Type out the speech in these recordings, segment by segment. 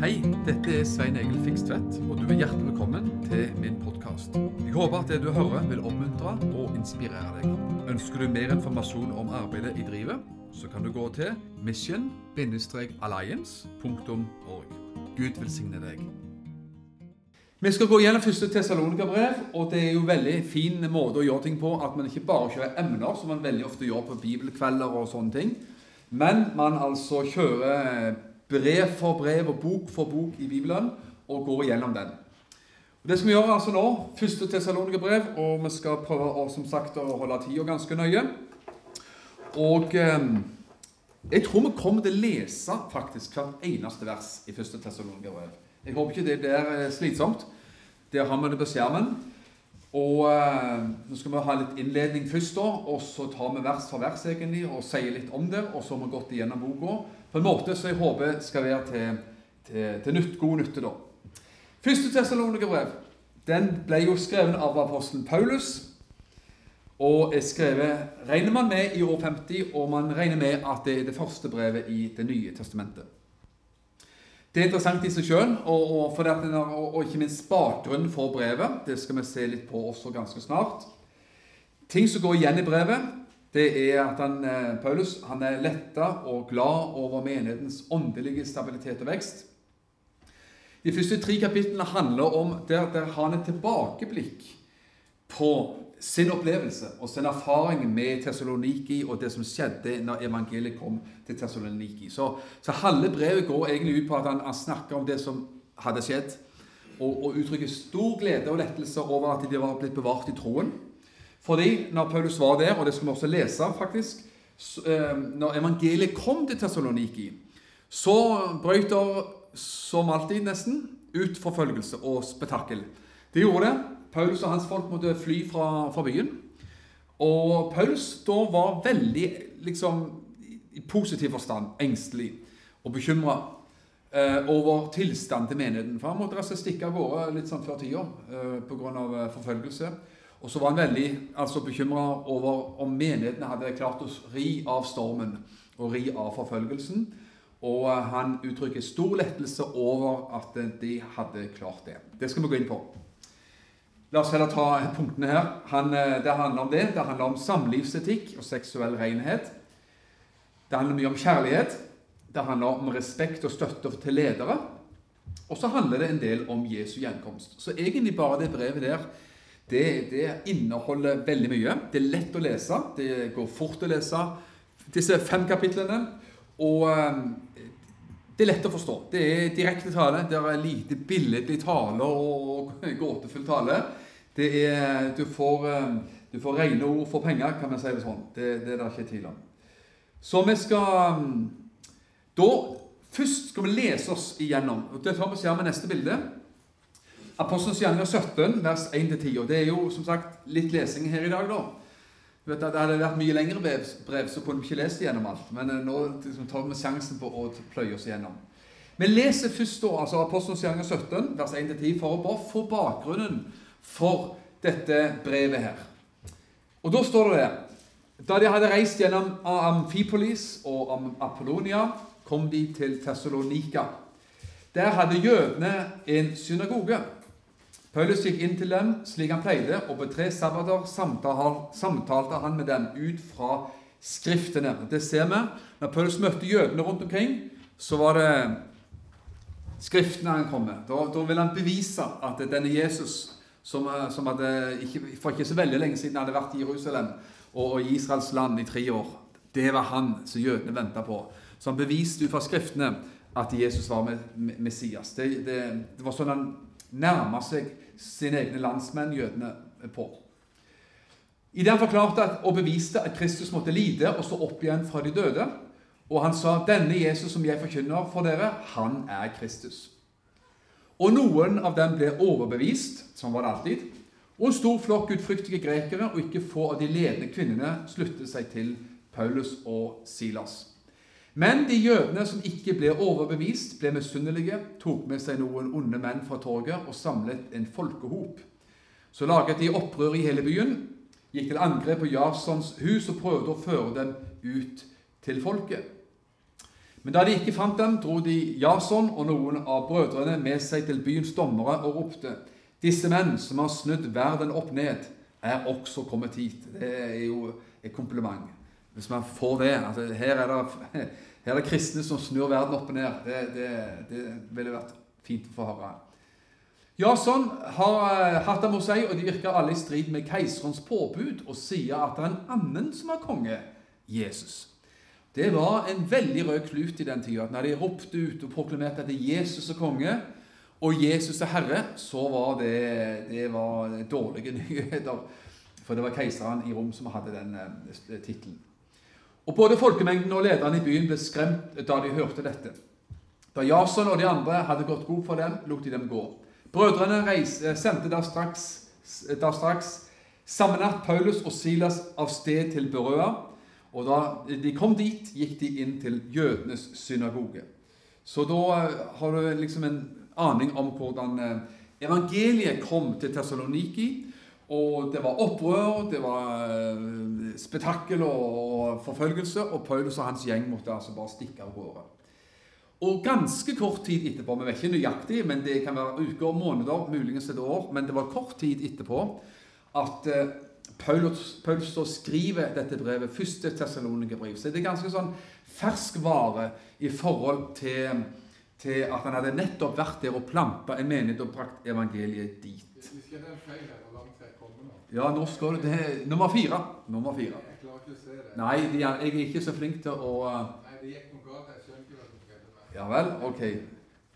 Hei, dette er Svein Egil Fikstvedt, og du er hjertelig velkommen til min podkast. Jeg håper at det du hører vil oppmuntre og inspirere deg. Ønsker du mer informasjon om arbeidet i drivet, så kan du gå til mission-alliance.org. Gud velsigne deg. Vi skal gå gjennom første Tessalonikerbrev, og det er jo veldig fin måte å gjøre ting på at man ikke bare kjører emner, som man veldig ofte gjør på bibelkvelder og sånne ting, men man altså kjører brev for brev og bok for bok i Bibelen og går gjennom den. Og det skal vi gjøre altså nå. Første Tessalonikerbrev, og vi skal prøve å, som sagt, å holde tida ganske nøye. Og eh, jeg tror vi kommer til å lese faktisk hvert eneste vers i første Tessalonikerbrev. Jeg håper ikke det blir eh, slitsomt. Der har vi det på skjermen. Og eh, Nå skal vi ha litt innledning først, da, og så tar vi vers for vers egentlig, og sier litt om det. Og så har vi gått igjennom boka på en måte som jeg håper skal være til, til, til nytt, god nytte. da. Første Tessalonikerbrev den ble jo skrevet av apostelen Paulus. Og er skrevet, regner man med, i år 50, og man regner med at det er det første brevet i Det nye testamentet. Det er interessant i seg sjøl, og, og, og, og, ikke minst bakgrunnen for brevet. Det skal vi se litt på også ganske snart. Ting som går igjen i brevet, det er at han, eh, Paulus han er letta og glad over menighetens åndelige stabilitet og vekst. De første tre kapitlene handler om der, der han et tilbakeblikk på sin opplevelse og sin erfaring med Tessaloniki og det som skjedde når evangeliet kom til Tessaloniki. Så, så halve brevet går egentlig ut på at han, han snakker om det som hadde skjedd, og, og uttrykker stor glede og lettelse over at de var blitt bevart i troen. Fordi når Paulus var der, og det skal vi også lese faktisk eh, Når evangeliet kom til Tessaloniki, så brøt det, som alltid nesten, ut forfølgelse og spetakkel. Det gjorde det. Paulus og hans folk måtte fly fra, fra byen. Og Paulus da var veldig, liksom, i positiv forstand, engstelig og bekymra eh, over tilstanden til menigheten. For han måtte altså stikke av gårde litt sånn før tida eh, pga. Eh, forfølgelse. Og så var han veldig altså, bekymra over om menighetene hadde klart å ri av stormen og ri av forfølgelsen. Og eh, han uttrykker stor lettelse over at de hadde klart det. Det skal vi gå inn på. La oss heller ta punktene her. Han, eh, det handler om det. Det handler om samlivsetikk og seksuell renhet. Det handler mye om kjærlighet. Det handler om respekt og støtte til ledere. Og så handler det en del om Jesu gjenkomst. Så egentlig bare det brevet der det, det, inneholder veldig mye. Det er lett å lese. Det går fort å lese disse fem kapitlene. Og eh, det er lett å forstå. Det er direkte tale. Det er lite billedlig tale og gåtefull tale. Det er, du, får, eh, du får rene ord for penger, kan vi si det sånn. Det, det er det ikke tvil om. Så vi skal Da Først skal vi lese oss igjennom. Det tar vi ser med neste bilde. Apostelens gjerninger 17, vers 1-10. Og det er jo som sagt litt lesing her i dag, da. Vet Det hadde vært mye lengre brev, så kunne vi ikke lest igjennom alt. Men eh, nå liksom, tar vi sjansen på å pløye oss igjennom. Vi leser først da, altså Apostelens gjerninger 17, vers 1-10, for å bare få bakgrunnen for dette brevet her. Og da står det Da de hadde reist gjennom Amfipolis og Apollonia, kom de til Tessalonika. Der hadde jødene en synagoge. Paulus gikk inn til dem slik han pleide, og på tre sabbater samtalte han med dem ut fra Skriftene. Det ser vi. Når Paulus møtte jødene rundt omkring, så var det Skriftene han kom med. Da, da ville han bevise at denne Jesus, som, som hadde, ikke, for ikke så veldig lenge siden hadde vært i Jerusalem og i Israels land i tre år, det var han som jødene venta på. Så han beviste ut fra Skriftene at Jesus var Messias. Det, det, det var sånn han nærma seg sine egne landsmenn, jødene, på. I det han forklarte at, og beviste at Kristus måtte lide og stå opp igjen fra de døde. Og han sa, 'Denne Jesus som jeg forkynner for dere, han er Kristus.' Og noen av dem ble overbevist, som var det alltid. Og en stor flokk gudfryktige grekere og ikke få av de ledende kvinnene sluttet seg til Paulus og Silas. Men de jødene som ikke ble overbevist, ble misunnelige, tok med seg noen onde menn fra torget og samlet en folkehop. Så laget de opprør i hele byen, gikk til angrep på Jasons hus og prøvde å føre dem ut til folket. Men da de ikke fant dem, dro de Jason og noen av brødrene med seg til byens dommere og ropte:" Disse menn som har snudd verden opp ned, er også kommet hit. Det er jo et kompliment. Hvis man får det altså her, er det her er det kristne som snur verden opp og ned. Det, det, det ville vært fint å få høre. Jason har uh, hatt dem hos seg, og de virker alle i strid med keiserens påbud og sier at det er en annen som er konge, Jesus. Det var en veldig rød klut i den tida. Når de ropte ut og proklamerte at Jesus er konge, og Jesus er herre, så var det, det var dårlige nyheter. For det var keiseren i Rom som hadde den uh, tittelen. Og Både folkemengden og lederne i byen ble skremt da de hørte dette. Da Jason og de andre hadde gått god for dem, lot de dem gå. Brødrene reise, sendte da straks, da straks samme natt Paulus og Silas av sted til Berøa. Og da de kom dit, gikk de inn til jødenes synagoge. Så da eh, har du liksom en aning om hvordan eh, evangeliet kom til Tessaloniki. Og det var opprør, det var eh, spetakkel og forfølgelse, og Paulus og hans gjeng måtte altså bare stikke av gårde. Og ganske kort tid etterpå, vi vet ikke nøyaktig, men det kan være uker og måneder, muligens et år, men det var kort tid etterpå at eh, Paulus, Paulus skriver dette brevet, første Tessalonikerbrev. Så det er ganske sånn fersk vare i forhold til til at han hadde nettopp vært der og planta en menighet og brakt evangeliet dit. Ja, nå skal du det Nummer fire. Nummer fire. Jeg klarer ikke å se det. Nei, de er, jeg er ikke så flink til å uh, Nei, det gikk noe galt. Jeg skjønner ikke hva som skjedde. med. Ja vel, ok.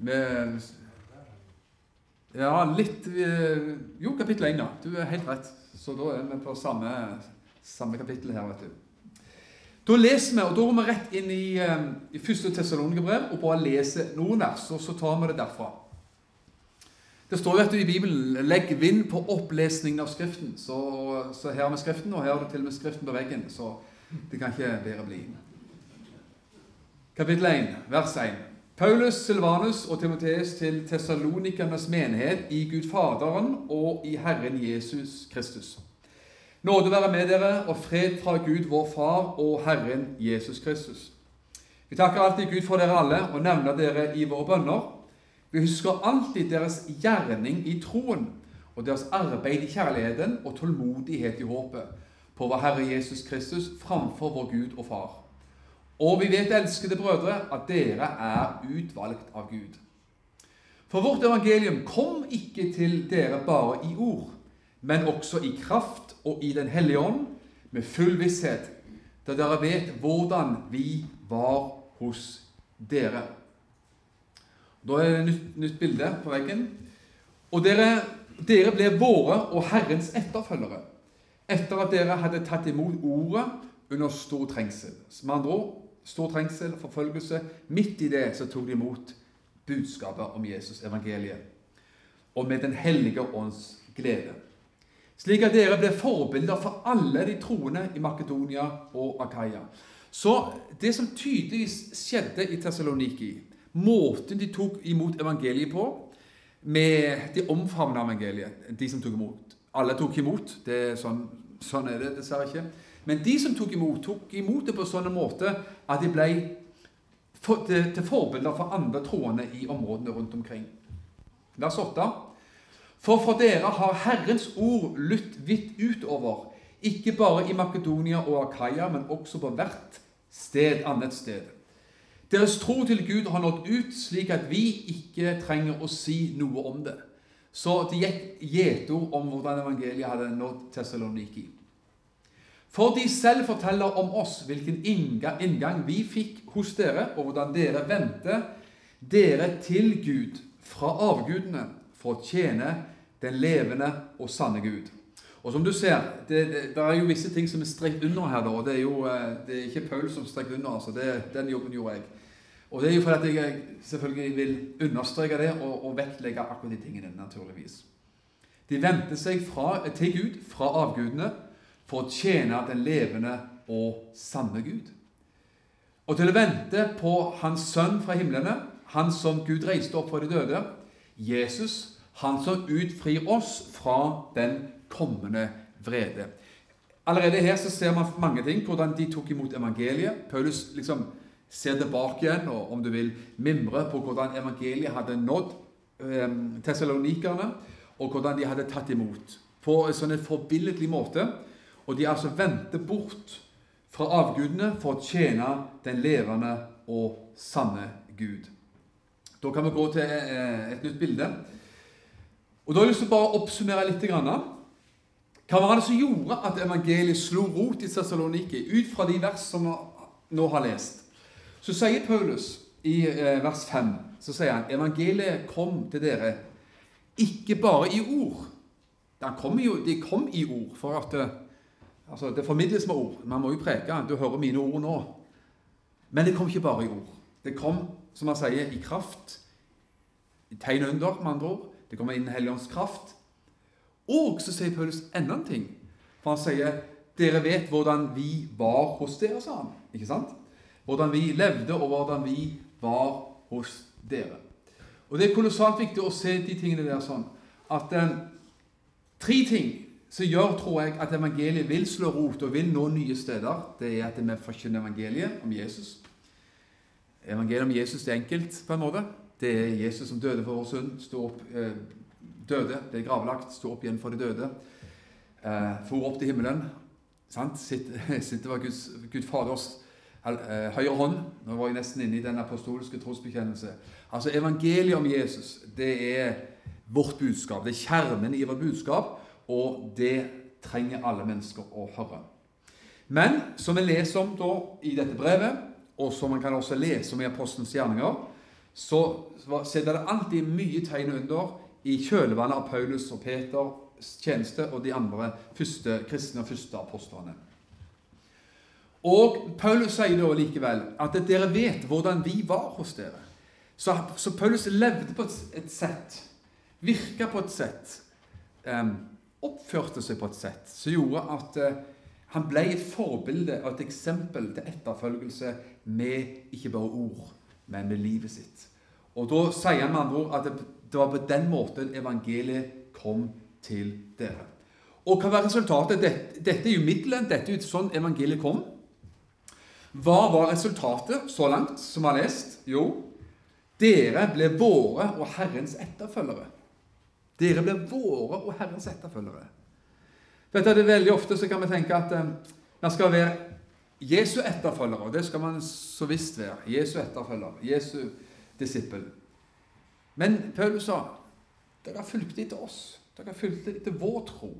Med, ja, litt Jo, kapittel 1, ja. Du er helt rett. Så da er vi på samme, samme kapittel her, vet du. Da leser vi, og da går vi rett inn i, um, i første Tessalonikerbrev og bare leser noen vers, og så tar vi det derfra. Det står vet du, i Bibelen 'legg vind på opplesningen av Skriften'. Så, så her vi Skriften, og her har du til og med Skriften på veggen, så det kan ikke bedre bli. Kapittel 1, vers 1. Paulus, Silvanus og Timoteus til Tessalonikernes menighet i Gud Faderen og i Herren Jesus Kristus. Nåde være med dere og fred fra Gud vår Far og Herren Jesus Kristus. Vi takker alltid Gud for dere alle og nevner dere i våre bønner. Vi husker alltid deres gjerning i troen og deres arbeid i kjærligheten og tålmodighet i håpet på vår Herre Jesus Kristus framfor vår Gud og Far. Og vi vet, elskede brødre, at dere er utvalgt av Gud. For vårt evangelium kom ikke til dere bare i ord, men også i kraft og i Den hellige ånd, med full visshet, da dere vet hvordan vi var hos dere. Da er det et nytt, nytt bilde på veggen. Og dere, dere ble våre og Herrens etterfølgere etter at dere hadde tatt imot ordet under stor trengsel. Med andre ord, stor trengsel, forfølgelse. Midt i det så tok de imot budskapet om Jesus, evangeliet, og med Den hellige ånds glede. Slik at dere ble forbilder for alle de troende i Makedonia og Akaya. Så det som tydeligvis skjedde i Tessaloniki, måten de tok imot evangeliet på, med de omfavna evangeliet, de som tok imot Alle tok imot. Det er sånn, sånn er det dessverre ikke. Men de som tok imot, tok imot det på sånn måte at de ble for, til, til forbilder for andre troende i områdene rundt omkring. Vers 8. For for dere har Herrens ord lytt vidt utover, ikke bare i Makedonia og Akaya, men også på hvert sted, annet sted. Deres tro til Gud har nådd ut, slik at vi ikke trenger å si noe om det. Så det gikk gjetord om hvordan evangeliet hadde nådd Tessaloniki. For de selv forteller om oss hvilken inngang vi fikk hos dere, og hvordan dere vendte dere til Gud fra avgudene for å tjene den levende og sanne Gud. Og som du ser, det, det, det er jo visse ting som er strekt under her. da, og Det er jo det er ikke Paul som strekt under. altså Den jobben gjorde jeg. Og det er jo fordi at jeg selvfølgelig vil understreke det og, og vektlegge akkurat de tingene, naturligvis. De vendte seg fra, til Gud fra avgudene for å tjene den levende og sanne Gud. Og til å vente på Hans Sønn fra himlene, Han som Gud reiste opp for de døde, Jesus, Han som utfrir oss fra den kommende vrede. Allerede her så ser man mange ting, hvordan de tok imot evangeliet. Paulus liksom ser tilbake igjen, og om du vil mimre på hvordan evangeliet hadde nådd eh, tessalonikerne, og hvordan de hadde tatt imot. På en sånn forbilledlig måte. Og de altså vendte bort fra avgudene for å tjene den levende og sanne Gud. Da kan vi gå til eh, et nytt bilde. Og Da har jeg lyst til å bare oppsummere litt. Hva var det som gjorde at evangeliet slo rot i Thessaloniki, ut fra de vers som vi nå har lest? Så sier Paulus i eh, vers 5 så sier han, evangeliet kom til dere ikke bare i ord. Kom jo, de kom i ord, for at det, altså, det formidles med ord. Man må jo preke. Du hører mine ord nå. Men det kom ikke bare i ord. Det kom, som han sier, i kraft. I tegn under, med andre ord. Det kommer inn Helligånds kraft. Og så sier Paulus enda en ting. For han sier dere vet hvordan vi var hos dere, sa han. Ikke sant? Hvordan vi levde, og hvordan vi var hos dere. Og Det er kolossalt viktig å se de tingene der sånn. At eh, Tre ting som gjør, tror jeg, at evangeliet vil slå rot og vil nå nye steder, det er at vi forkynner evangeliet om Jesus. Evangeliet om Jesus er enkelt, på en måte. Det er Jesus som døde for vår synd, Stå opp, eh, døde, ble gravlagt, stå opp igjen for de døde. Eh, for opp til himmelen. Sant? Sitter var Guds, Gud Faders høyre hånd. Nå var jeg nesten inne i den apostoliske trosbekjennelse. Altså, Evangeliet om Jesus det er vårt budskap. Det er kjernen i vårt budskap, og det trenger alle mennesker å høre. Men som vi leser om da i dette brevet, og som man kan også lese om i Apostelens gjerninger, så setter det alltid mye tegn under i kjølvannet av Paulus og Peters tjeneste og de andre første kristne og første apostlene. Og Paulus sier da likevel at dere vet hvordan vi var hos dere. Så, så Paulus levde på et, et sett, virka på et sett, um, oppførte seg på et sett som gjorde at uh, han ble et forbilde og et eksempel til etterfølgelse med ikke bare ord, men med livet sitt. Og Da sier han med andre ord at det, det var på den måten evangeliet kom til dere. Og hva var resultatet? Dette, dette er jo middelen. Dette er jo sånn evangeliet kom. Hva var resultatet så langt, som vi har lest? Jo, dere ble våre og Herrens etterfølgere. Dere ble våre og Herrens etterfølgere. Vet du, det er Veldig ofte så kan vi tenke at eh, man skal være Jesu etterfølgere. Og det skal man så visst være. Jesu etterfølger. Jesu disippel. Men Paulus sa dere har fulgt etter oss. Dere har fulgt etter vår tro.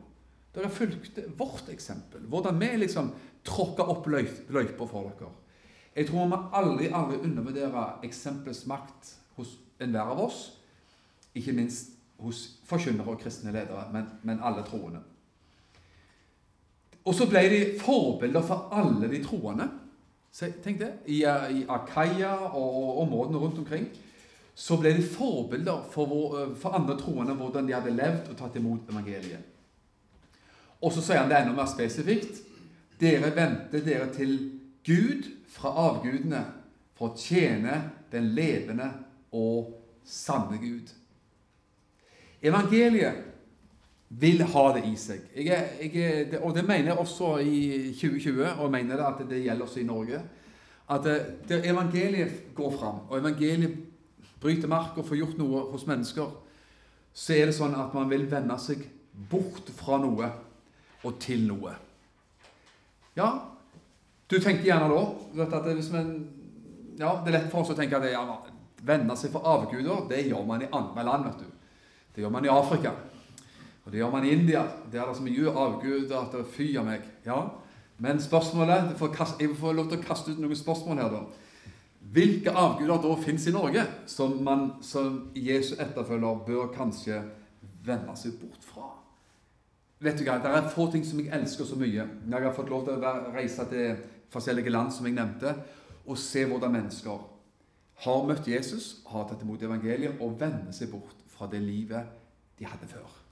Dere fulgte fulgt vårt eksempel. Hvordan vi liksom tråkka opp løyper for dere. Jeg tror vi aldri aldri undervurderer eksempelets makt hos enhver av oss. Ikke minst hos forkynnere og kristne ledere, men, men alle troende. Og så ble de forbilder for alle de troende. Tenk det. I, i Akaya og områdene rundt omkring så ble de forbilder for, vår, for andre troende hvordan de hadde levd og tatt imot evangeliet. Og så sier han det enda mer spesifikt. Dere vendte dere til Gud fra avgudene for å tjene den levende og sanne Gud. Evangeliet vil ha det i seg. Jeg, jeg, og det mener jeg også i 2020, og jeg mener det at det gjelder også i Norge. At det, det evangeliet går fram, og evangeliet bryter mark og får gjort noe hos mennesker, så er det sånn at man vil vende seg bort fra noe og til noe. Ja, du tenker gjerne da vet at hvis man, ja, Det er lett for oss å tenke at det, ja, vende seg for avguder, det gjør man i andre land. vet du. Det gjør man i Afrika. Og det gjør man i India. Det er det så mye avguder at det fyrer meg. Ja, Men spørsmålet Jeg får lov til å kaste ut noen spørsmål her, da. Hvilke avguder da fins i Norge som man som Jesu etterfølger bør kanskje vende seg bort fra? Vet du hva, Det er få ting som jeg elsker så mye. Jeg har fått lov til å reise til forskjellige land, som jeg nevnte, og se hvordan mennesker har møtt Jesus, har tatt imot evangeliet og vender seg bort fra det livet de hadde før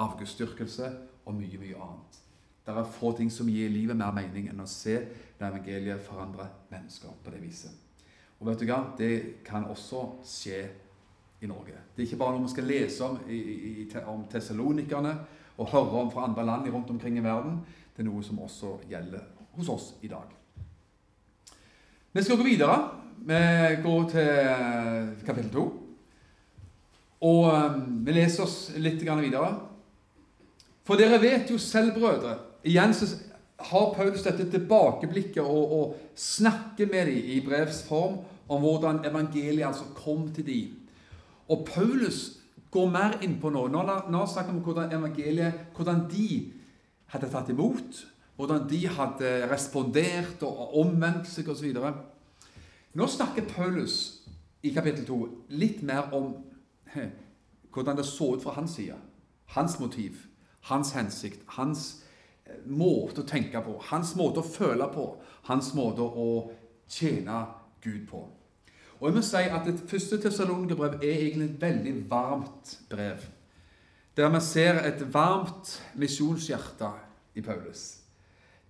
avgudsdyrkelse og mye, mye annet. Det er få ting som gir livet mer mening enn å se når evangeliet forandrer mennesker på det viset. Og vet du hva? Det kan også skje i Norge. Det er ikke bare noe vi skal lese om, i, om tessalonikerne og høre om fra andre land rundt omkring i verden. Det er noe som også gjelder hos oss i dag. Vi skal gå videre. Vi går til kapittel 2. Og um, vi leser oss litt videre. For dere vet jo selv, brødre Igjen så har Paulus dette tilbakeblikket og, og snakker med dem i brevs form om hvordan evangeliet altså kom til dem. Og Paulus går mer inn på nå. Når han snakket om hvordan evangeliet, hvordan de hadde tatt imot, hvordan de hadde respondert og omvendt seg osv. Nå snakker Paulus i kapittel 2 litt mer om hvordan det så ut fra hans side. Hans motiv, hans hensikt, hans eh, måte å tenke på, hans måte å føle på, hans måte å tjene Gud på. Og jeg må si at Det første Tessalonikerbrev er egentlig et veldig varmt brev. Der vi ser et varmt misjonshjerte i Paulus.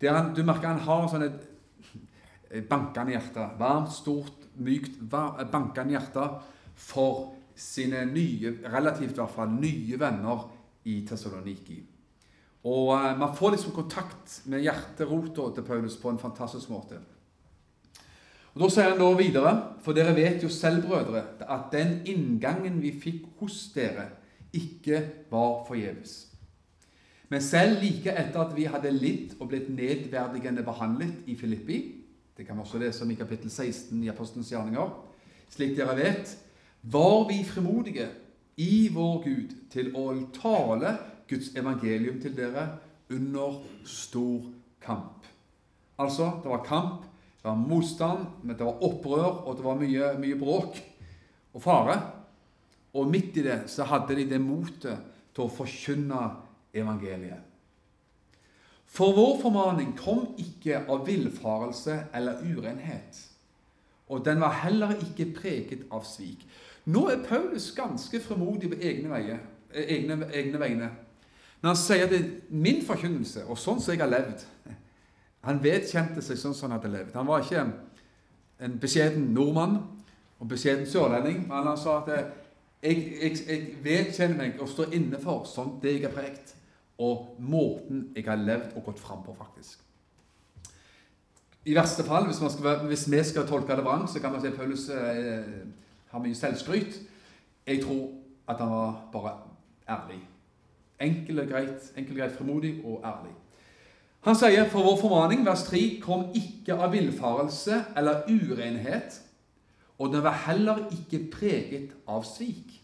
Han, du merker han har sånn et bankende hjerte. Varmt, stort, mykt, bankende hjerte for sine nye, relativt i hvert fall, nye venner i Tessaloniki. Og uh, Man får liksom kontakt med hjerterota til Paulus på en fantastisk måte. Og Da sier han da videre, for dere vet jo selv, brødre, at den inngangen vi fikk hos dere, ikke var forgjeves. Men selv like etter at vi hadde lidd og blitt nedverdigende behandlet i Filippi Det kan vi også lese om i kapittel 16 i Apostelens gjerninger. Slik dere vet, var vi frimodige i vår Gud til å tale Guds evangelium til dere under stor kamp. Altså, det var kamp, det var motstand, men det var opprør, og det var mye, mye bråk og fare. Og midt i det så hadde de det motet til å forkynne evangeliet. For vår formaning kom ikke av villfarelse eller urenhet, og den var heller ikke preget av svik. Nå er Paulus ganske fremodig på egne, veier, eh, egne, egne vegne. Når han sier at det er min forkynnelse, og sånn som jeg har levd Han vedkjente seg sånn som han hadde levd. Han var ikke en beskjeden nordmann og beskjeden sørlending, men han sa at jeg, jeg, jeg vedkjenner meg å stå inne for sånn det jeg har prekt, og måten jeg har levd og gått fram på, faktisk. I verste fall, hvis, skal, hvis vi skal tolke det vrangt, så kan man si at Paulus eh, har mye selvskryt. Jeg tror at han var bare ærlig. Enkel og greit, enkel og greit fremodig og ærlig. Han sier for vår formaning, vers 3, kom ikke av villfarelse eller urenhet, og den var heller ikke preget av svik.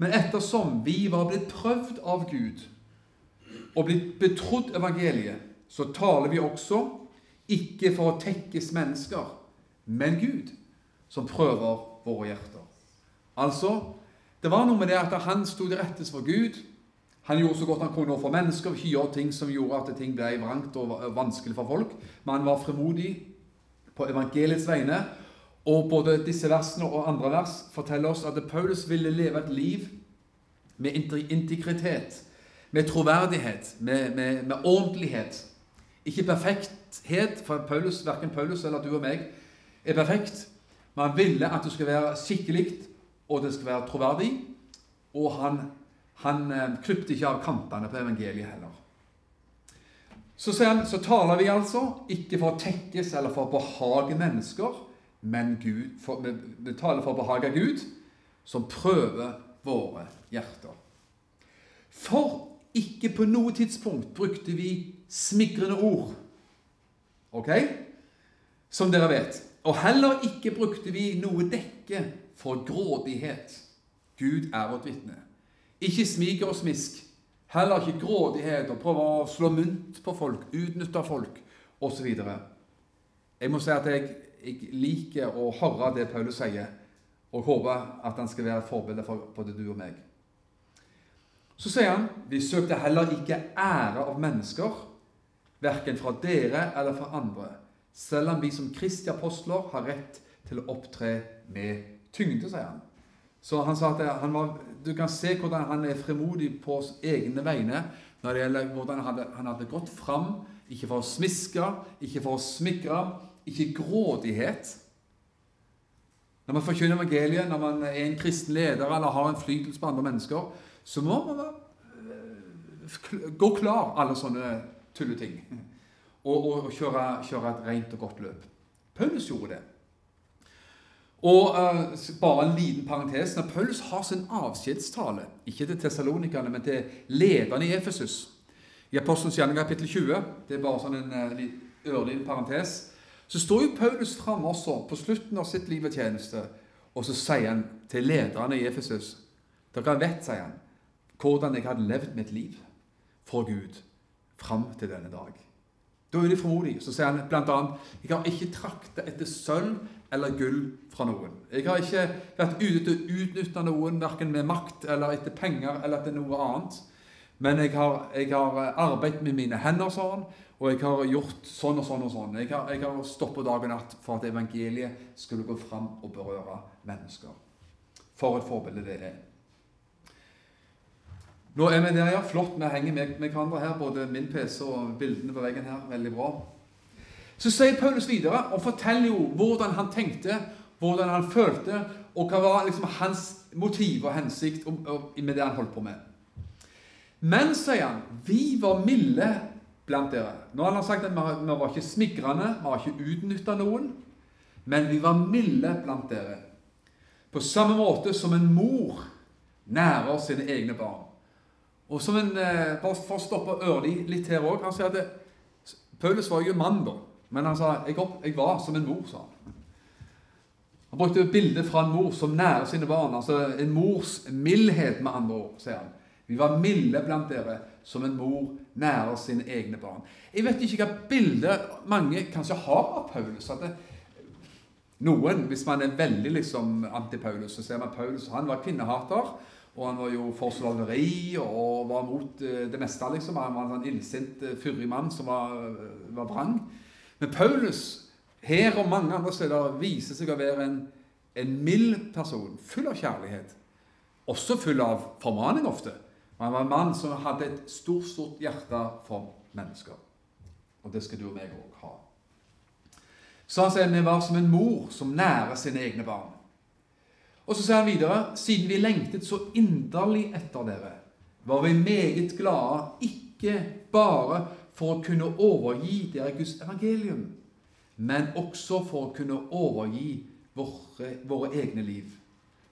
Men ettersom vi var blitt prøvd av Gud og blitt betrodd evangeliet, så taler vi også ikke for å tekkes mennesker, men Gud, som prøver våre hjerter. Altså, det var noe med det at han sto til rettes for Gud. Han gjorde så godt han kunne for mennesker, hyret ting som gjorde at ting ble vrangt og vanskelig for folk. Men han var fremodig på evangeliets vegne. Og både disse versene og andre vers forteller oss at Paulus ville leve et liv med integritet, med troverdighet, med, med, med ordentlighet. Ikke perfekthet, for Paulus, verken Paulus eller du og meg er perfekt. Men han ville at det skulle være skikkelig, og det skulle være troverdig. Og han, han eh, klipte ikke av kantene på evangeliet heller. Så, han, så taler vi altså ikke for å tekkes eller for å behage mennesker, men Gud, for, vi taler for å behage Gud, som prøver våre hjerter. For ikke på noe tidspunkt brukte vi smigrende ord. Ok? Som dere vet. Og heller ikke brukte vi noe dekke for grådighet. Gud er vårt vitne. Ikke smiger og smisk. Heller ikke grådighet og prøve å slå mynt på folk, utnytte folk osv. Jeg må si at jeg, jeg, liker å høre det Paulus sier, og håper at han skal være et forbilde for både du og meg. Så sier han vi søkte heller ikke ære av mennesker, verken fra dere eller fra andre selv om vi som Kristi apostler har rett til å opptre med tyngde, sier han. Så han sa at han var, Du kan se hvordan han er fremodig på egne vegne når det gjelder hvordan han hadde, han hadde gått fram, ikke for å smiske, ikke for å smigre, ikke grådighet. Når man forkynner evangeliet, når man er en kristen leder eller har en flytelse på andre mennesker, så må man være, gå klar alle sånne tulleting og, og, og kjøre, kjøre, et rent og godt løp. Paulus gjorde det. Og uh, bare en liten parentes. Når Paulus har sin avskjedstale, ikke til tessalonikerne, men til lederne i Efesus I Apostelens gjerning kapittel 20, det er bare sånn en uh, ørliten parentes, så står jo Paulus fram også på slutten av sitt liv og tjeneste, og så sier han til lederne i Efesus Dere vet, sier han, hvordan jeg hadde levd mitt liv for Gud fram til denne dag. Da er de frimodige. Så sier han bl.a.: Jeg har ikke trakta etter sølv eller gull fra noen. Jeg har ikke vært ute til å utnytte noen verken med makt eller etter penger eller etter noe annet. Men jeg har, jeg har arbeidet med mine hender sånn, og jeg har gjort sånn og sånn og sånn. Jeg har, jeg har stått dag og natt for at evangeliet skulle gå fram og berøre mennesker. For et forbilde det er. Nå er vi der, ja. Flott. Vi henger med, med hverandre her, både min PC og bildene på veggen her. Veldig bra. Så sier Paulus videre og forteller jo hvordan han tenkte, hvordan han følte, og hva var liksom hans motiv og hensikt med det han holdt på med. Men, sier han, vi var milde blant dere. Nå har han sagt at vi var ikke smigrende, vi har ikke utnytta noen, men vi var milde blant dere. På samme måte som en mor nærer sine egne barn. Og som en, eh, bare For å stoppe Ørli litt her òg Han sier at Paulus var jo en mann, da. Men han sa jeg, jeg var som en mor. sa Han Han brukte et bilde fra en mor som nærer sine barn. altså En mors mildhet, med andre ord, sier han. Vi var milde blant dere som en mor nærer sine egne barn. Jeg vet ikke hva bilde mange kanskje har av Paulus. at det, Noen, hvis man er veldig liksom anti-Paulus, så ser man Paulus han var kvinnehater. Og han var jo for slaveri og var mot eh, det meste. liksom. Han var en sånn illsint, eh, fyrig mann som var, eh, var vrang. Men Paulus, her og mange andre steder, viser seg å være en, en mild person, full av kjærlighet. Også full av formaning ofte. Han var en mann som hadde et stort, stort hjerte for mennesker. Og det skal du og meg òg ha. Så han sier vi var som en mor som nærer sine egne barn. Og så sier han videre siden vi lengtet så inderlig etter dere, var vi meget glade, ikke bare for å kunne overgi dere Guds evangelium, men også for å kunne overgi våre, våre egne liv,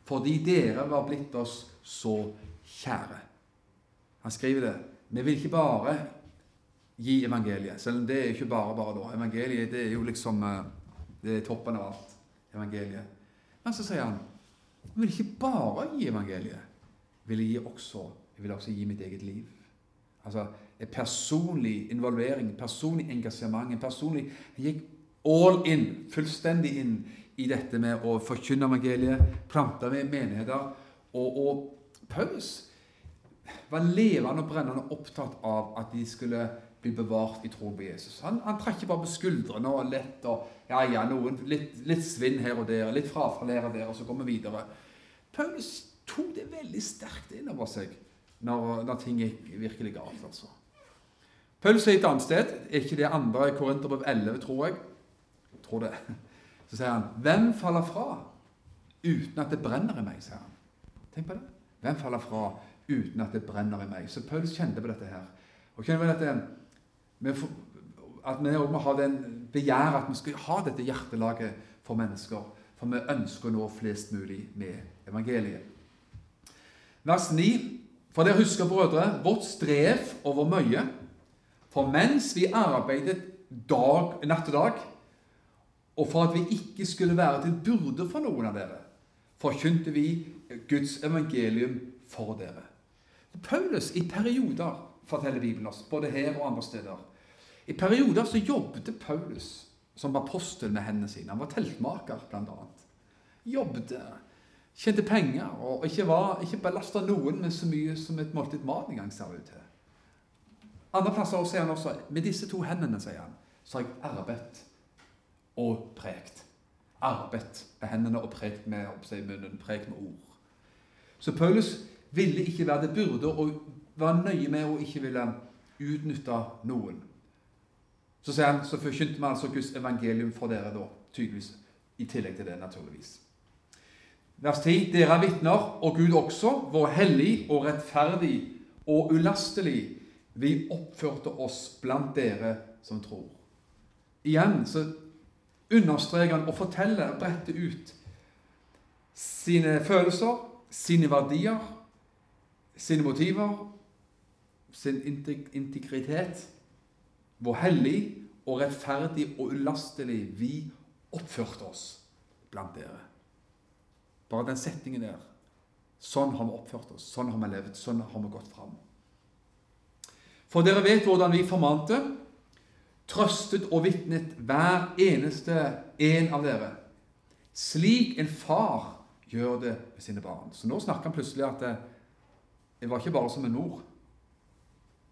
fordi dere var blitt oss så kjære. Han skriver det. Vi vil ikke bare gi evangeliet, selv om det er ikke bare bare da. Evangeliet det er jo liksom eh, det er toppen av alt. evangeliet. Men så sier han jeg vil ikke bare gi evangeliet. Jeg vil, gi også, jeg vil også gi mitt eget liv. Altså en personlig involvering, personlig engasjement. en personlig, Jeg gikk all in, fullstendig inn i dette med å forkynne evangeliet, plante med menigheter. Og, og Paulus var levende og brennende opptatt av at de skulle bli bevart i tro på Jesus. Han, han trakk ikke bare på skuldrene og lett og ja, ja, noen, litt, litt svinn her og der, litt frafall her og der, og så går vi videre. Paulus tok det veldig sterkt inn over seg når, når ting gikk virkelig galt. altså. Paulus er et annet sted, ikke det andre Korinterbrev 11, tror jeg tror det. Så sier han 'Hvem faller fra uten at det brenner i meg?' sier han. Tenk på det. Hvem faller fra uten at det brenner i meg? Så Paulus kjente på dette her. Og kjenner på dette, At vi må ha den begjæret at vi skal ha dette hjertelaget for mennesker. For vi ønsker å nå flest mulig med evangeliet. Vers 9. For dere husker, brødre, vårt strev over mye. For mens vi arbeidet dag, natt og dag, og for at vi ikke skulle være til burde for noen av dere, forkynte vi Guds evangelium for dere. Paulus i perioder, forteller Bibelen oss, både her og andre steder, i perioder så jobbet Paulus som apostel med hendene sine. Han var teltmaker, annet. Jobbet, tjente penger og ikke, var, ikke belasta noen med så mye som et måltid mat engang, ser ut til. Andre plasser sier han også med disse to hendene sier han, så har jeg arbeidet og prekt. Arbeidet med hendene og prekt med munnen, prekt med ord. Så Paulus ville ikke være det burde og var nøye med å ikke ville utnytte noen. Så sier han, så forkynte vi altså Guds evangelium for dere da, tydeligvis. I tillegg til det, naturligvis. Vers 10.: Dere er vitner, og Gud også, vår hellig og rettferdig og ulastelig vi oppførte oss blant dere som tror. Igjen så understreker han og forteller bretter ut sine følelser, sine verdier, sine motiver, sin integritet, hvor hellig og rettferdig og ulastelig vi oppførte oss blant dere. Bare den setningen der. Sånn har vi oppført oss, sånn har vi levd, sånn har vi gått fram. For dere vet hvordan vi formante, trøstet og vitnet hver eneste en av dere, slik en far gjør det med sine barn. Så nå snakker han plutselig at det, jeg var ikke bare som en mor,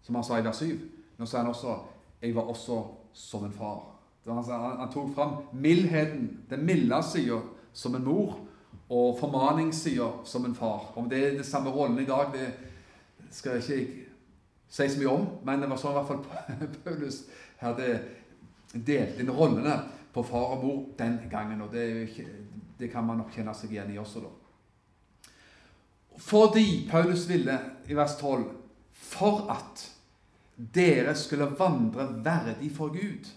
som han sa i vers 7. Nå sa han også jeg var også som en far. Han, han, tok fram mildheten, den milde sida, som en mor, og formaningssida som en far. Om det er den samme rollen i dag, det skal jeg ikke si så mye om, men det var sånn i hvert fall Paulus hadde delt inn rollene på far og mor den gangen. og det, ikke, det kan man nok kjenne seg igjen i også, da. Fordi Paulus ville, i vers 12, for at dere skulle vandre verdig for Gud,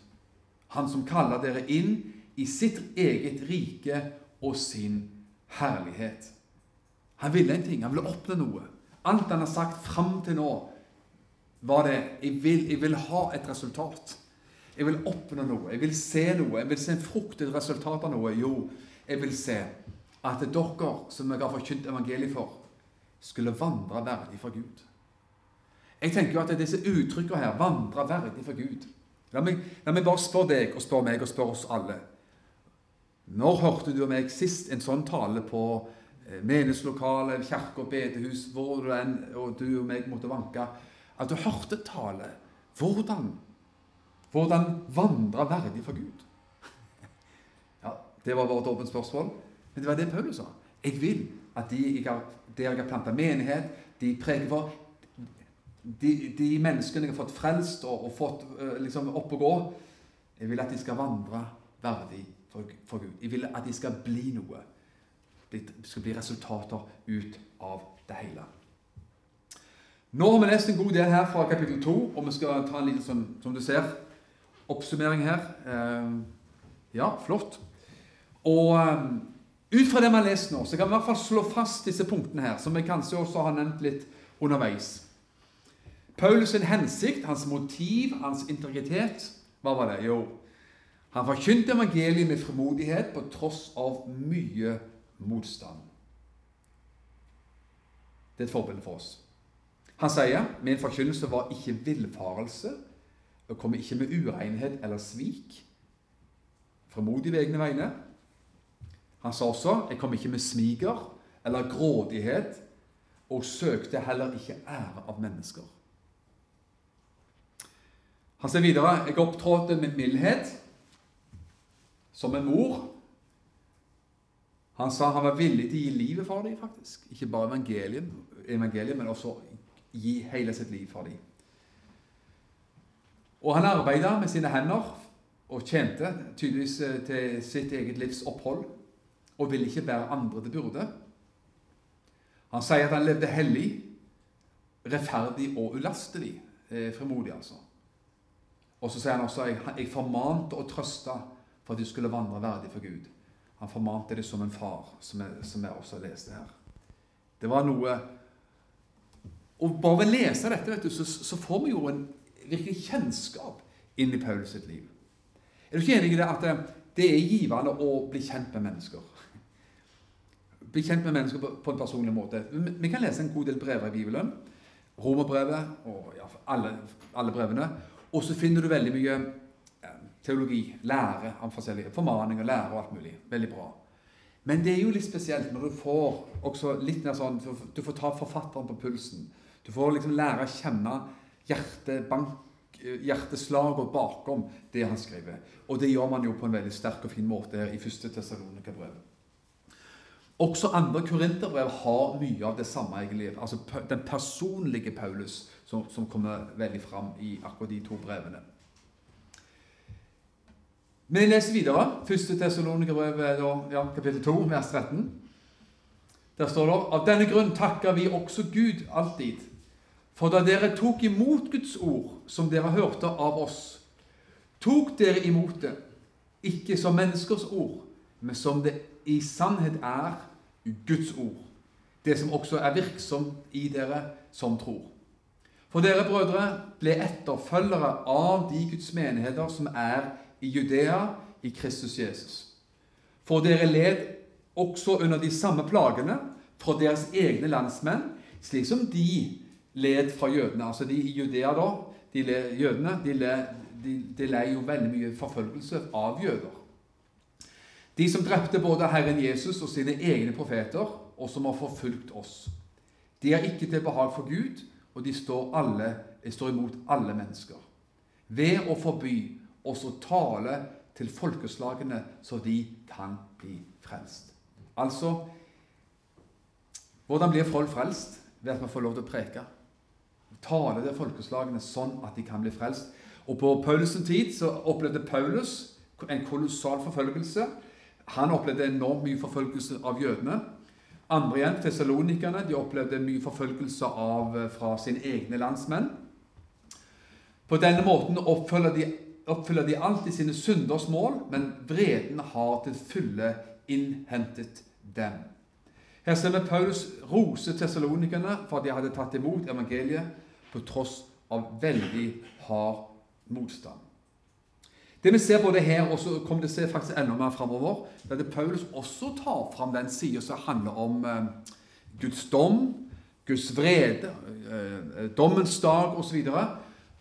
Han som kaller dere inn i sitt eget rike og sin herlighet. Han ville en ting, han ville oppnå noe. Alt han har sagt fram til nå, var det jeg vil, jeg vil ha et resultat. Jeg vil oppnå noe, jeg vil se noe, jeg vil se en frukt, et resultat av noe. Jo, jeg vil se at dere som jeg har forkynt evangeliet for, skulle vandre verdig for Gud. Jeg tenker jo at disse uttrykkene her vandrer verdig for Gud. La meg, la meg, bare spørre deg og spørre meg og spørre oss alle. Når hørte du og meg sist en sånn tale på eh, menighetslokale, kirke og bedehus, hvor du enn og du og meg måtte vanke, at du hørte tale? Hvordan? Hvordan vandre verdig for Gud? Ja, Det var bare et åpent spørsmål, men det var det Paulus sa. Jeg vil at de jeg har, der jeg har planta menighet, de preker for de, de, menneskene jeg har fått frelst og, og fått uh, liksom opp og gå Jeg vil at de skal vandre verdig for, for, Gud. Jeg vil at de skal bli noe. Det skal bli resultater ut av det hele. Nå har vi lest en god del her fra kapittel 2, og vi skal ta en liten sånn, som du ser, oppsummering her. Eh, ja, flott. Og um, ut fra det vi har lest nå, så kan vi i hvert fall slå fast disse punktene her, som vi kanskje også har nevnt litt underveis. Paulus' sin hensikt, hans motiv, hans integritet, hva var det? Jo, han forkynte evangeliet med frimodighet på tross av mye motstand. Det er et forbilde for oss. Han sier min forkynnelse var ikke villfarelse, og kom ikke med urenhet eller svik. Fremodig ved egne vegne. Han sa også jeg kom ikke med smiger eller grådighet, og søkte heller ikke ære av mennesker. Han sier videre jeg opptrådte med mildhet som en mor. Han sa han var villig til å gi livet for dem, faktisk. Ikke bare evangeliet, evangeliet men også gi hele sitt liv for dem. Og han arbeidet med sine hender og tjente tydeligvis eh, til sitt eget livs opphold og ville ikke bære andre til burde. Han sier at han levde hellig, rettferdig og ulastelig. Eh, frimodig, altså. Og så sier han også jeg, jeg formante og trøsta for at du skulle vandre verdig for Gud. Han formante det som en far, som jeg, som jeg også leste her. Det var noe Og bare ved å lese dette vet du, så, så, får vi jo en virkelig kjennskap inn i Paulus sitt liv. Er du ikke enig i det at det, det er givende å bli kjent med mennesker? Bli kjent med mennesker på, på en personlig måte. Vi, vi kan lese en god del brever i Bibelen. Romerbrevet og ja, alle, alle brevene. Og så finner du veldig mye teologi, lære om forskjellige formaninger, lære og alt mulig. Veldig bra. Men det er jo litt spesielt når du får også litt mer sånn Du får ta forfatteren på pulsen. Du får liksom lære å kjenne hjertebank, hjerteslaget bakom det han skriver. Og det gjør man jo på en veldig sterk og fin måte her i første Tessalonika-brev. Også andre korinterbrev har mye av det samme, egentlig. Altså den personlige Paulus som, som kommer veldig fram i akkurat de to brevene. Men jeg leser videre. Første Tessalonikerbrev, ja, kapittel 2, vers 13. Der står det Av denne grunn takker vi også Gud alltid. For da dere tok imot Guds ord, som dere hørte av oss, tok dere imot det ikke som menneskers ord, men som det i sannhet er Guds ord, det som også er virksomt i dere som tror. For dere, brødre, ble etterfølgere av de Guds menigheter som er i Judea i Kristus Jesus. For dere led også under de samme plagene fra deres egne landsmenn, slik som de led fra jødene. Altså de i Judea, da, de led, jødene, de, led, de, de led jo veldig mye forfølgelse av jøder. De som drepte både Herren Jesus og sine egne profeter, og som har forfulgt oss. De er ikke til behag for Gud, og de står, alle, de står imot alle mennesker. Ved å forby oss å tale til folkeslagene så de kan bli frelst. Altså Hvordan blir folk frelst? Ved at vi får lov til å preke. Tale til folkeslagene sånn at de kan bli frelst. Og På Paulus' tid så opplevde Paulus en kolossal forfølgelse. Han opplevde enormt mye forfølgelse av jødene. Andre igjen, Tessalonikerne, de opplevde mye forfølgelse av, eh, fra sine egne landsmenn. På denne måten oppfyller de, oppfyller de alltid sine synders mål, men vreden har til fulle innhentet dem. Her ser vi Paulus rose tessalonikerne for at de hadde tatt imot evangeliet på tross av veldig hard motstand. Det vi ser både her, og så kommer det se faktisk enda mer framover, det er at Paulus også tar fram den sida som handler om eh, Guds dom, Guds vrede, eh, dommens dag osv. Og,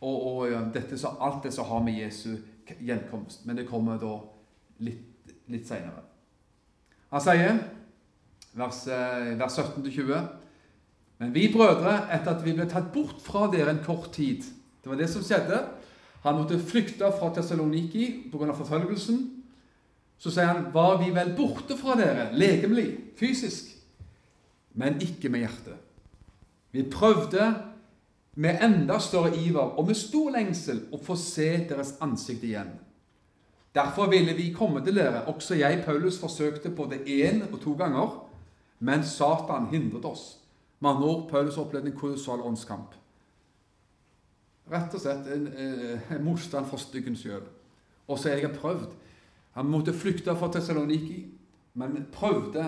og, og ja, dette, så, alt det som har med Jesu gjenkomst. Men det kommer da litt, litt seinere. Han sier, vers, eh, vers 17-20 Men vi brødre, etter at vi ble tatt bort fra dere en kort tid Det var det som skjedde. Han måtte flykte fra Tessaloniki pga. forfølgelsen. Så sier han, var vi vel borte fra dere, legemlig, fysisk, men ikke med hjertet. Vi prøvde med enda større iver og med stor lengsel å få se deres ansikt igjen. Derfor ville vi komme til dere. Også jeg, Paulus, forsøkte både én og to ganger, men Satan hindret oss. Med andre ord, Paulus opplevde en kolossal åndskamp. Rett og slett en, eh, en motstand for styggen sjøl. Og så har jeg prøvd. Han måtte flykte fra Tessaloniki, men prøvde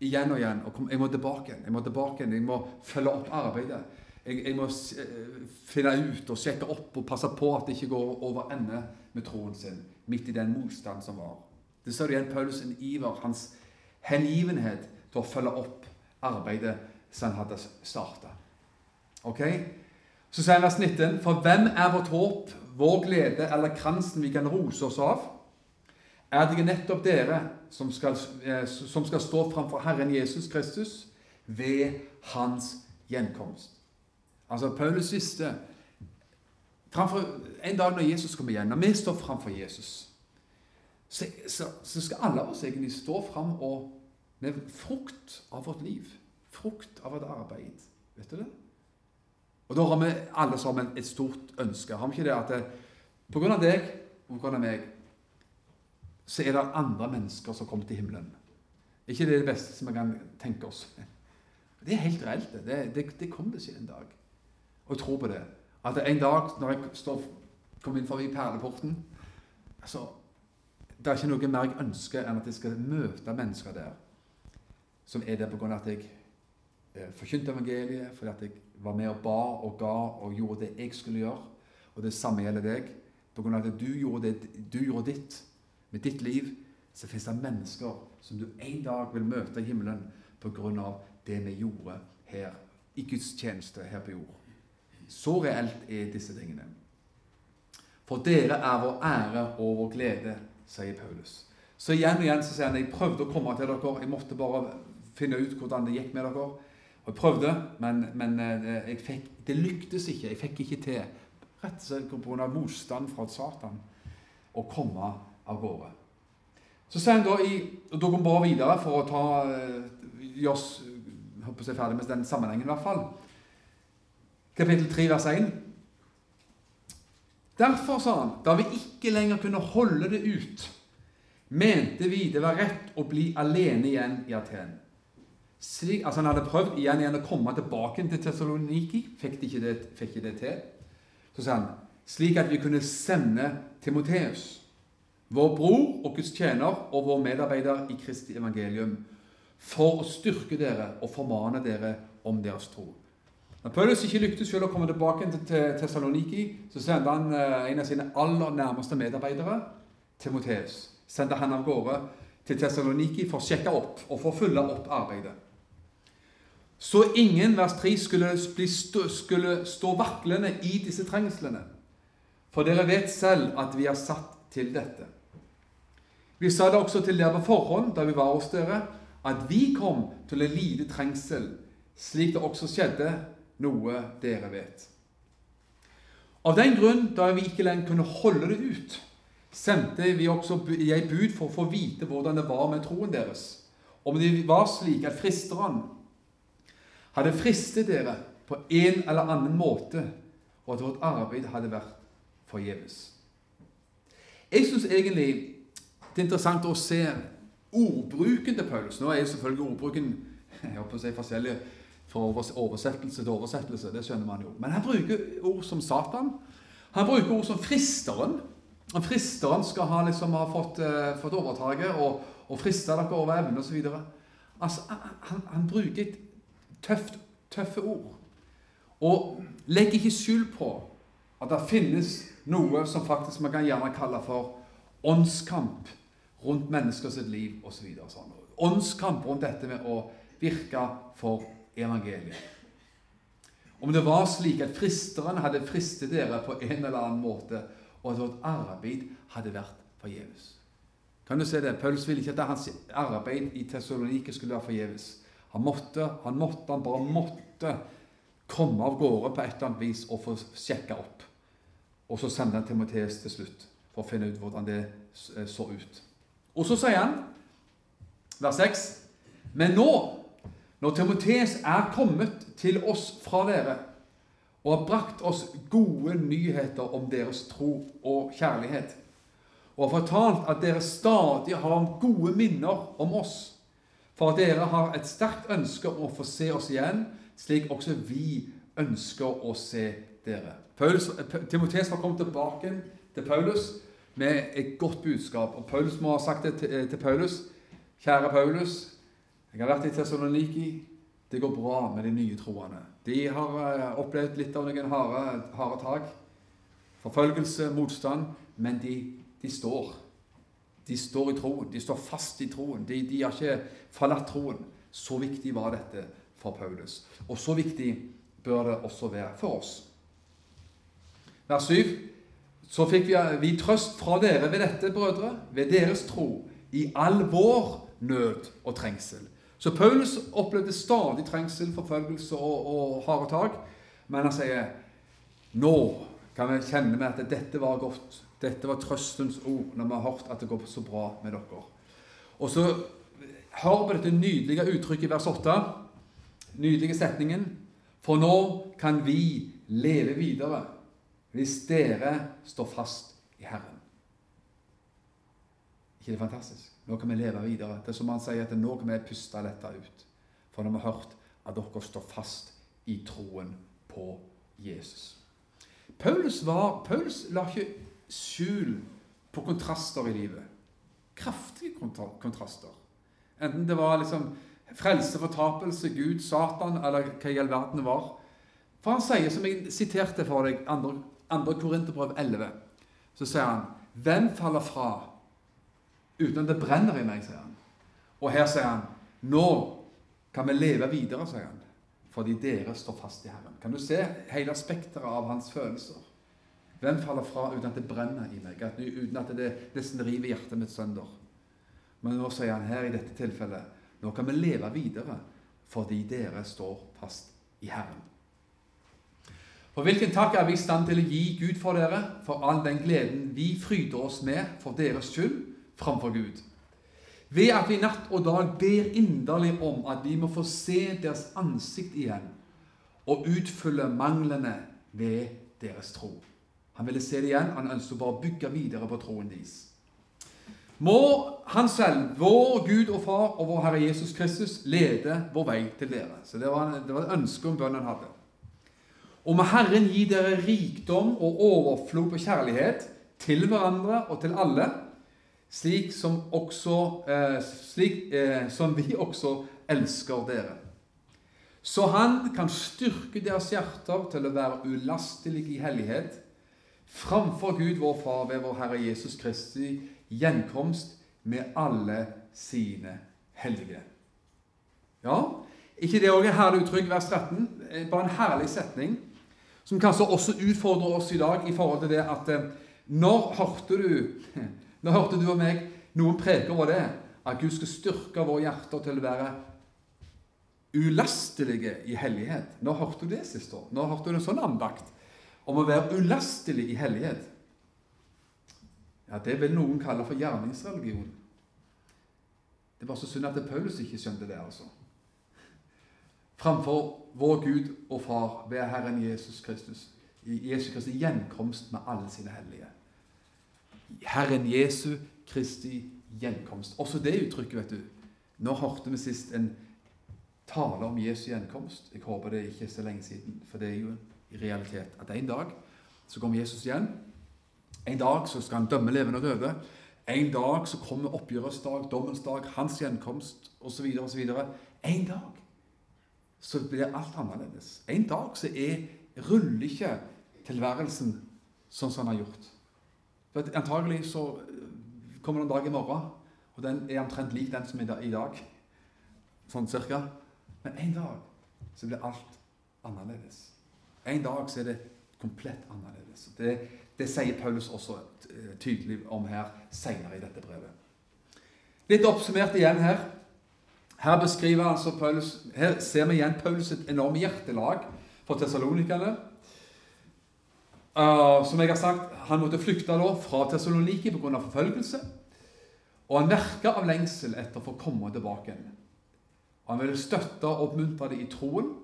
igjen og igjen. og Jeg må tilbake igjen. Jeg må tilbake igjen, jeg må følge opp arbeidet. Jeg, jeg må eh, finne ut og sjekke opp og passe på at det ikke går over ende med troen sin, midt i den motstand som var. Det ser du igjen Paulus' en iver, hans hengivenhet til å følge opp arbeidet som han hadde starta. Okay? Så sier vers 19.: For hvem er vårt håp, vår glede eller kransen vi kan rose oss av? Er det ikke nettopp dere som skal, eh, som skal stå framfor Herren Jesus Kristus ved Hans gjenkomst? Altså, Paulus visste framfor, En dag når Jesus kommer igjen, når vi står framfor Jesus, så, så, så, skal alle oss egentlig stå fram og med frukt av vårt liv. Frukt av vårt arbeid. Vet du det? Og da har vi alle sammen et stort ønske. Har vi ikke det at det, på grunn av deg og på grunn av meg, så er det andre mennesker som kommer til himmelen. ikke det, det beste som vi kan tenke oss. Det er helt reelt. Det, det, det kommer til å skje en dag. Og jeg tror på det. At en dag når jeg står, kommer inn forbi perleporten altså, Det er ikke noe mer jeg ønsker enn at jeg skal møte mennesker der som er der av at jeg eh, forkynte evangeliet, fordi at jeg var med og ba og ga og gjorde det jeg skulle gjøre. Og det samme gjelder deg. På grunn av at du gjorde, det, du gjorde ditt med ditt liv, så fins det mennesker som du en dag vil møte i himmelen på grunn av det vi gjorde her i Guds tjeneste her på jord. Så reelt er disse tingene. For dere er vår ære og vår glede, sier Paulus. Så igjen og igjen så sier han jeg prøvde å komme til dere, jeg måtte bare finne ut hvordan det gikk med dere. Jeg prøvde, men, men eh, fikk, det lyktes ikke. Jeg fikk ikke til, rett og slett pga. motstand fra Satan, å komme av gårde. Så sier han da i, og Da går vi bare videre for å ta eh, gjøre oss håper jeg ferdig med den sammenhengen, i hvert fall. Kapittel 3, vers 1. Derfor, sa han, da vi ikke lenger kunne holde det ut, mente vi det var rett å bli alene igjen i Aten. Slik, altså Han hadde prøvd igjen igjen å komme tilbake til Tessaloniki, fikk ikke det, fikk det til. Så sa han slik at vi kunne sende Timoteus. vår bror og Guds tjener og vår medarbeider i Kristi evangelium, for å styrke dere og formane dere om deres tro. Når Paulus ikke lyktes selv å komme tilbake til Tessaloniki, så sendte han eh, en av sine aller nærmeste medarbeidere, Timoteus. Sendte han av gårde til Tessaloniki for å sjekke opp og for å følge opp arbeidet. Så ingen, vers 3, skulle, stå, skulle stå vaklende i disse trengslene. For dere vet selv at vi er satt til dette. Vi sa det også til dere på forhånd da vi var hos dere, at vi kom til å lide trengsel, slik det også skjedde, noe dere vet. Av den grunn, da vi ikke lenger kunne holde det ut, sendte vi også jeg bud for å få vite hvordan det var med troen deres, om det var slik at fristeren hadde fristet dere på en eller annen måte, og at vårt arbeid hadde vært forgjeves. Jeg syns egentlig det er interessant å se ordbruken til Paulus. Nå er jo selvfølgelig ordbruken jeg håper å si forskjellig fra oversettelse til oversettelse. det skjønner man jo. Men han bruker ord som Satan. Han bruker ord som fristeren. Og fristeren skal ha, liksom, ha fått, uh, fått overtaket og, og friste dere over evne osv. Altså, han, han, bruker et tøft, tøffe ord. Og legg ikke skjul på at det finnes noe som faktisk man kan gjerne kalle for åndskamp rundt mennesker sitt liv osv. Så sånn. Åndskamp rundt dette med å virke for evangeliet. Om det var slik at fristeren hadde fristet dere på en eller annen måte, og at vårt arbeid hadde vært forgjeves. Kan du se det? Paulus ville ikke at hans arbeid i Tessalonike skulle være forgjeves. Han måtte, han måtte, han bare måtte komme av gårde på et eller annet vis og få sjekka opp. Og så sende han Timoteus til slutt for å finne ut hvordan det så ut. Og så sier han, vers 6, Men nå, når Timoteus er kommet til oss fra dere og har brakt oss gode nyheter om deres tro og kjærlighet, og har fortalt at dere stadig har gode minner om oss, for dere har et sterkt ønske om å få se oss igjen, slik også vi ønsker å se dere. Paulus, var kommet tilbake til Paulus med et godt budskap. Og Paulus må ha sagt det til, eh, til Paulus. Kjære Paulus, jeg har vært i Tessaloniki. Det går bra med de nye troende. De har uh, opplevd litt av noen harde, harde tak. Forfølgelse, motstand. Men de, de, står. De står i troen. De står fast i troen. De, de har ikke forlatt troen. Så viktig var dette for Paulus. Og så viktig bør det også være for oss. Vers 7 så fikk vi, vi trøst fra dere ved dette, brødre, ved deres tro, i all vår nød og trengsel. Så Paulus opplevde stadig trengsel, forfølgelse og, og harde tak. Men han sier nå kan vi kjenne med at dette var godt. Dette var trøstens ord når vi har hørt at det går så bra med dere. Og så hører vi dette nydelige uttrykket i vers 8. Nydelige setningen. For nå kan vi leve videre hvis dere står fast i Herren. ikke det fantastisk? Nå kan vi leve videre. Det er som han sier, at nå kan vi puste letta ut. For nå har vi hørt at dere står fast i troen på Jesus. Paulus, var, Paulus la ikke skjul på kontraster i livet. Kraftige kontraster. Enten det var liksom frelse, fortapelse, Gud, Satan, eller hva i all verden det var. For han sier, som jeg siterte for deg, 2. Korinterbrev 11, så sier han Hvem faller fra uten at det brenner i meg? sier han. Og her sier han Nå kan vi leve videre, sier han, fordi dere står fast i Herren. Kan du se hele spekteret av hans følelser? Hvem faller fra uten at det brenner i meg, uten at det nesten river hjertet mitt sønder? Men nå sier han her i dette tilfellet nå kan vi leve videre fordi dere står fast i Herren. For hvilken takk er vi i stand til å gi Gud for dere, for all den gleden vi fryder oss med for deres skyld framfor Gud? Ved at vi natt og dag ber inderlig om at vi må få se deres ansikt igjen og utfylle manglene ved deres tro. Han ville se det igjen. Han ønsket bare å bygge videre på troen deres. Må Han selv, vår Gud og Far og vår Herre Jesus Kristus, lede vår vei til dere. Så Det var, det var et ønske om bønnen han hadde. Og må Herren gi dere rikdom og overflod på kjærlighet til hverandre og til alle, slik som, også, eh, slik, eh, som vi også elsker dere. Så han kan styrke deres hjerter til å være ulastelige i hellighet framfor Gud vår Far ved vår Herre Jesus Kristi gjenkomst med alle sine hellige. Ja, ikke det òg er herlig uttrykk, vers 13? Eh, bare en herlig setning som kanskje også utfordrer oss i dag i forhold til det at eh, når hørte du Når hørte du og meg noen preke over det? At Gud skal styrke våre hjerter til å være ulastelige i hellighet. Når hørte du det sist år? Når hørte du en sånn andakt om å være ulastelig i hellighet? Ja, Det vil noen kalle for gjerningsreligion. Det bare så synd at Paulus ikke skjønte det. altså. Framfor vår Gud og Far ved Herren Jesus Kristus. I Jesus Kristi gjenkomst med alle sine hellige. Herren Jesu Kristi gjenkomst. Også det uttrykket, vet du. Nå hørte vi sist en tale om Jesu gjenkomst. Jeg håper det ikke er så lenge siden, for det er jo i realitet at en dag så kommer Jesus igjen. En dag så skal han dømme levende og døde. En dag så kommer oppgjørets dag, dommens dag, hans gjenkomst osv. osv. En dag så blir alt annerledes. En dag så er, ruller ikke tilværelsen sånn som han har gjort. For Antagelig så eh, kommer det en dag i morgen, og den er omtrent lik den som er i dag. Sånn cirka. Men en dag så blir alt annerledes. En dag så er det komplett annerledes. Det, det sier Paulus også eh, tydelig om her senere i dette brevet. Litt oppsummert igjen her. Her beskriver altså Paulus, her ser vi igjen Paulus' et enorme hjertelag for tessalonikerne. Uh, som jeg har sagt, Han måtte flykte da fra Tessaloniki pga. forfølgelse. Og han merka av lengsel etter å få komme tilbake igjen. Han ville støtte og oppmuntre dem i troen.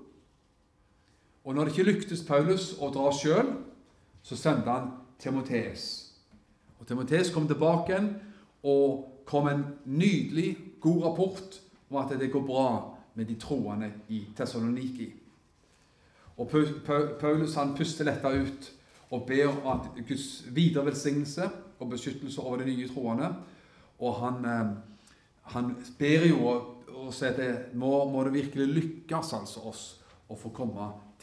Og når det ikke lyktes Paulus å dra sjøl, så sendte han Timotees. Og Timotees kom tilbake igjen og kom en nydelig, god rapport om at det går bra med de troende i Tessaloniki. Og Paulus han puster letta ut og ber om at Guds videre velsignelse og beskyttelse over de nye troende. Og han, eh, han ber jo og sier at det må, må, det virkelig lykkes altså oss å få komme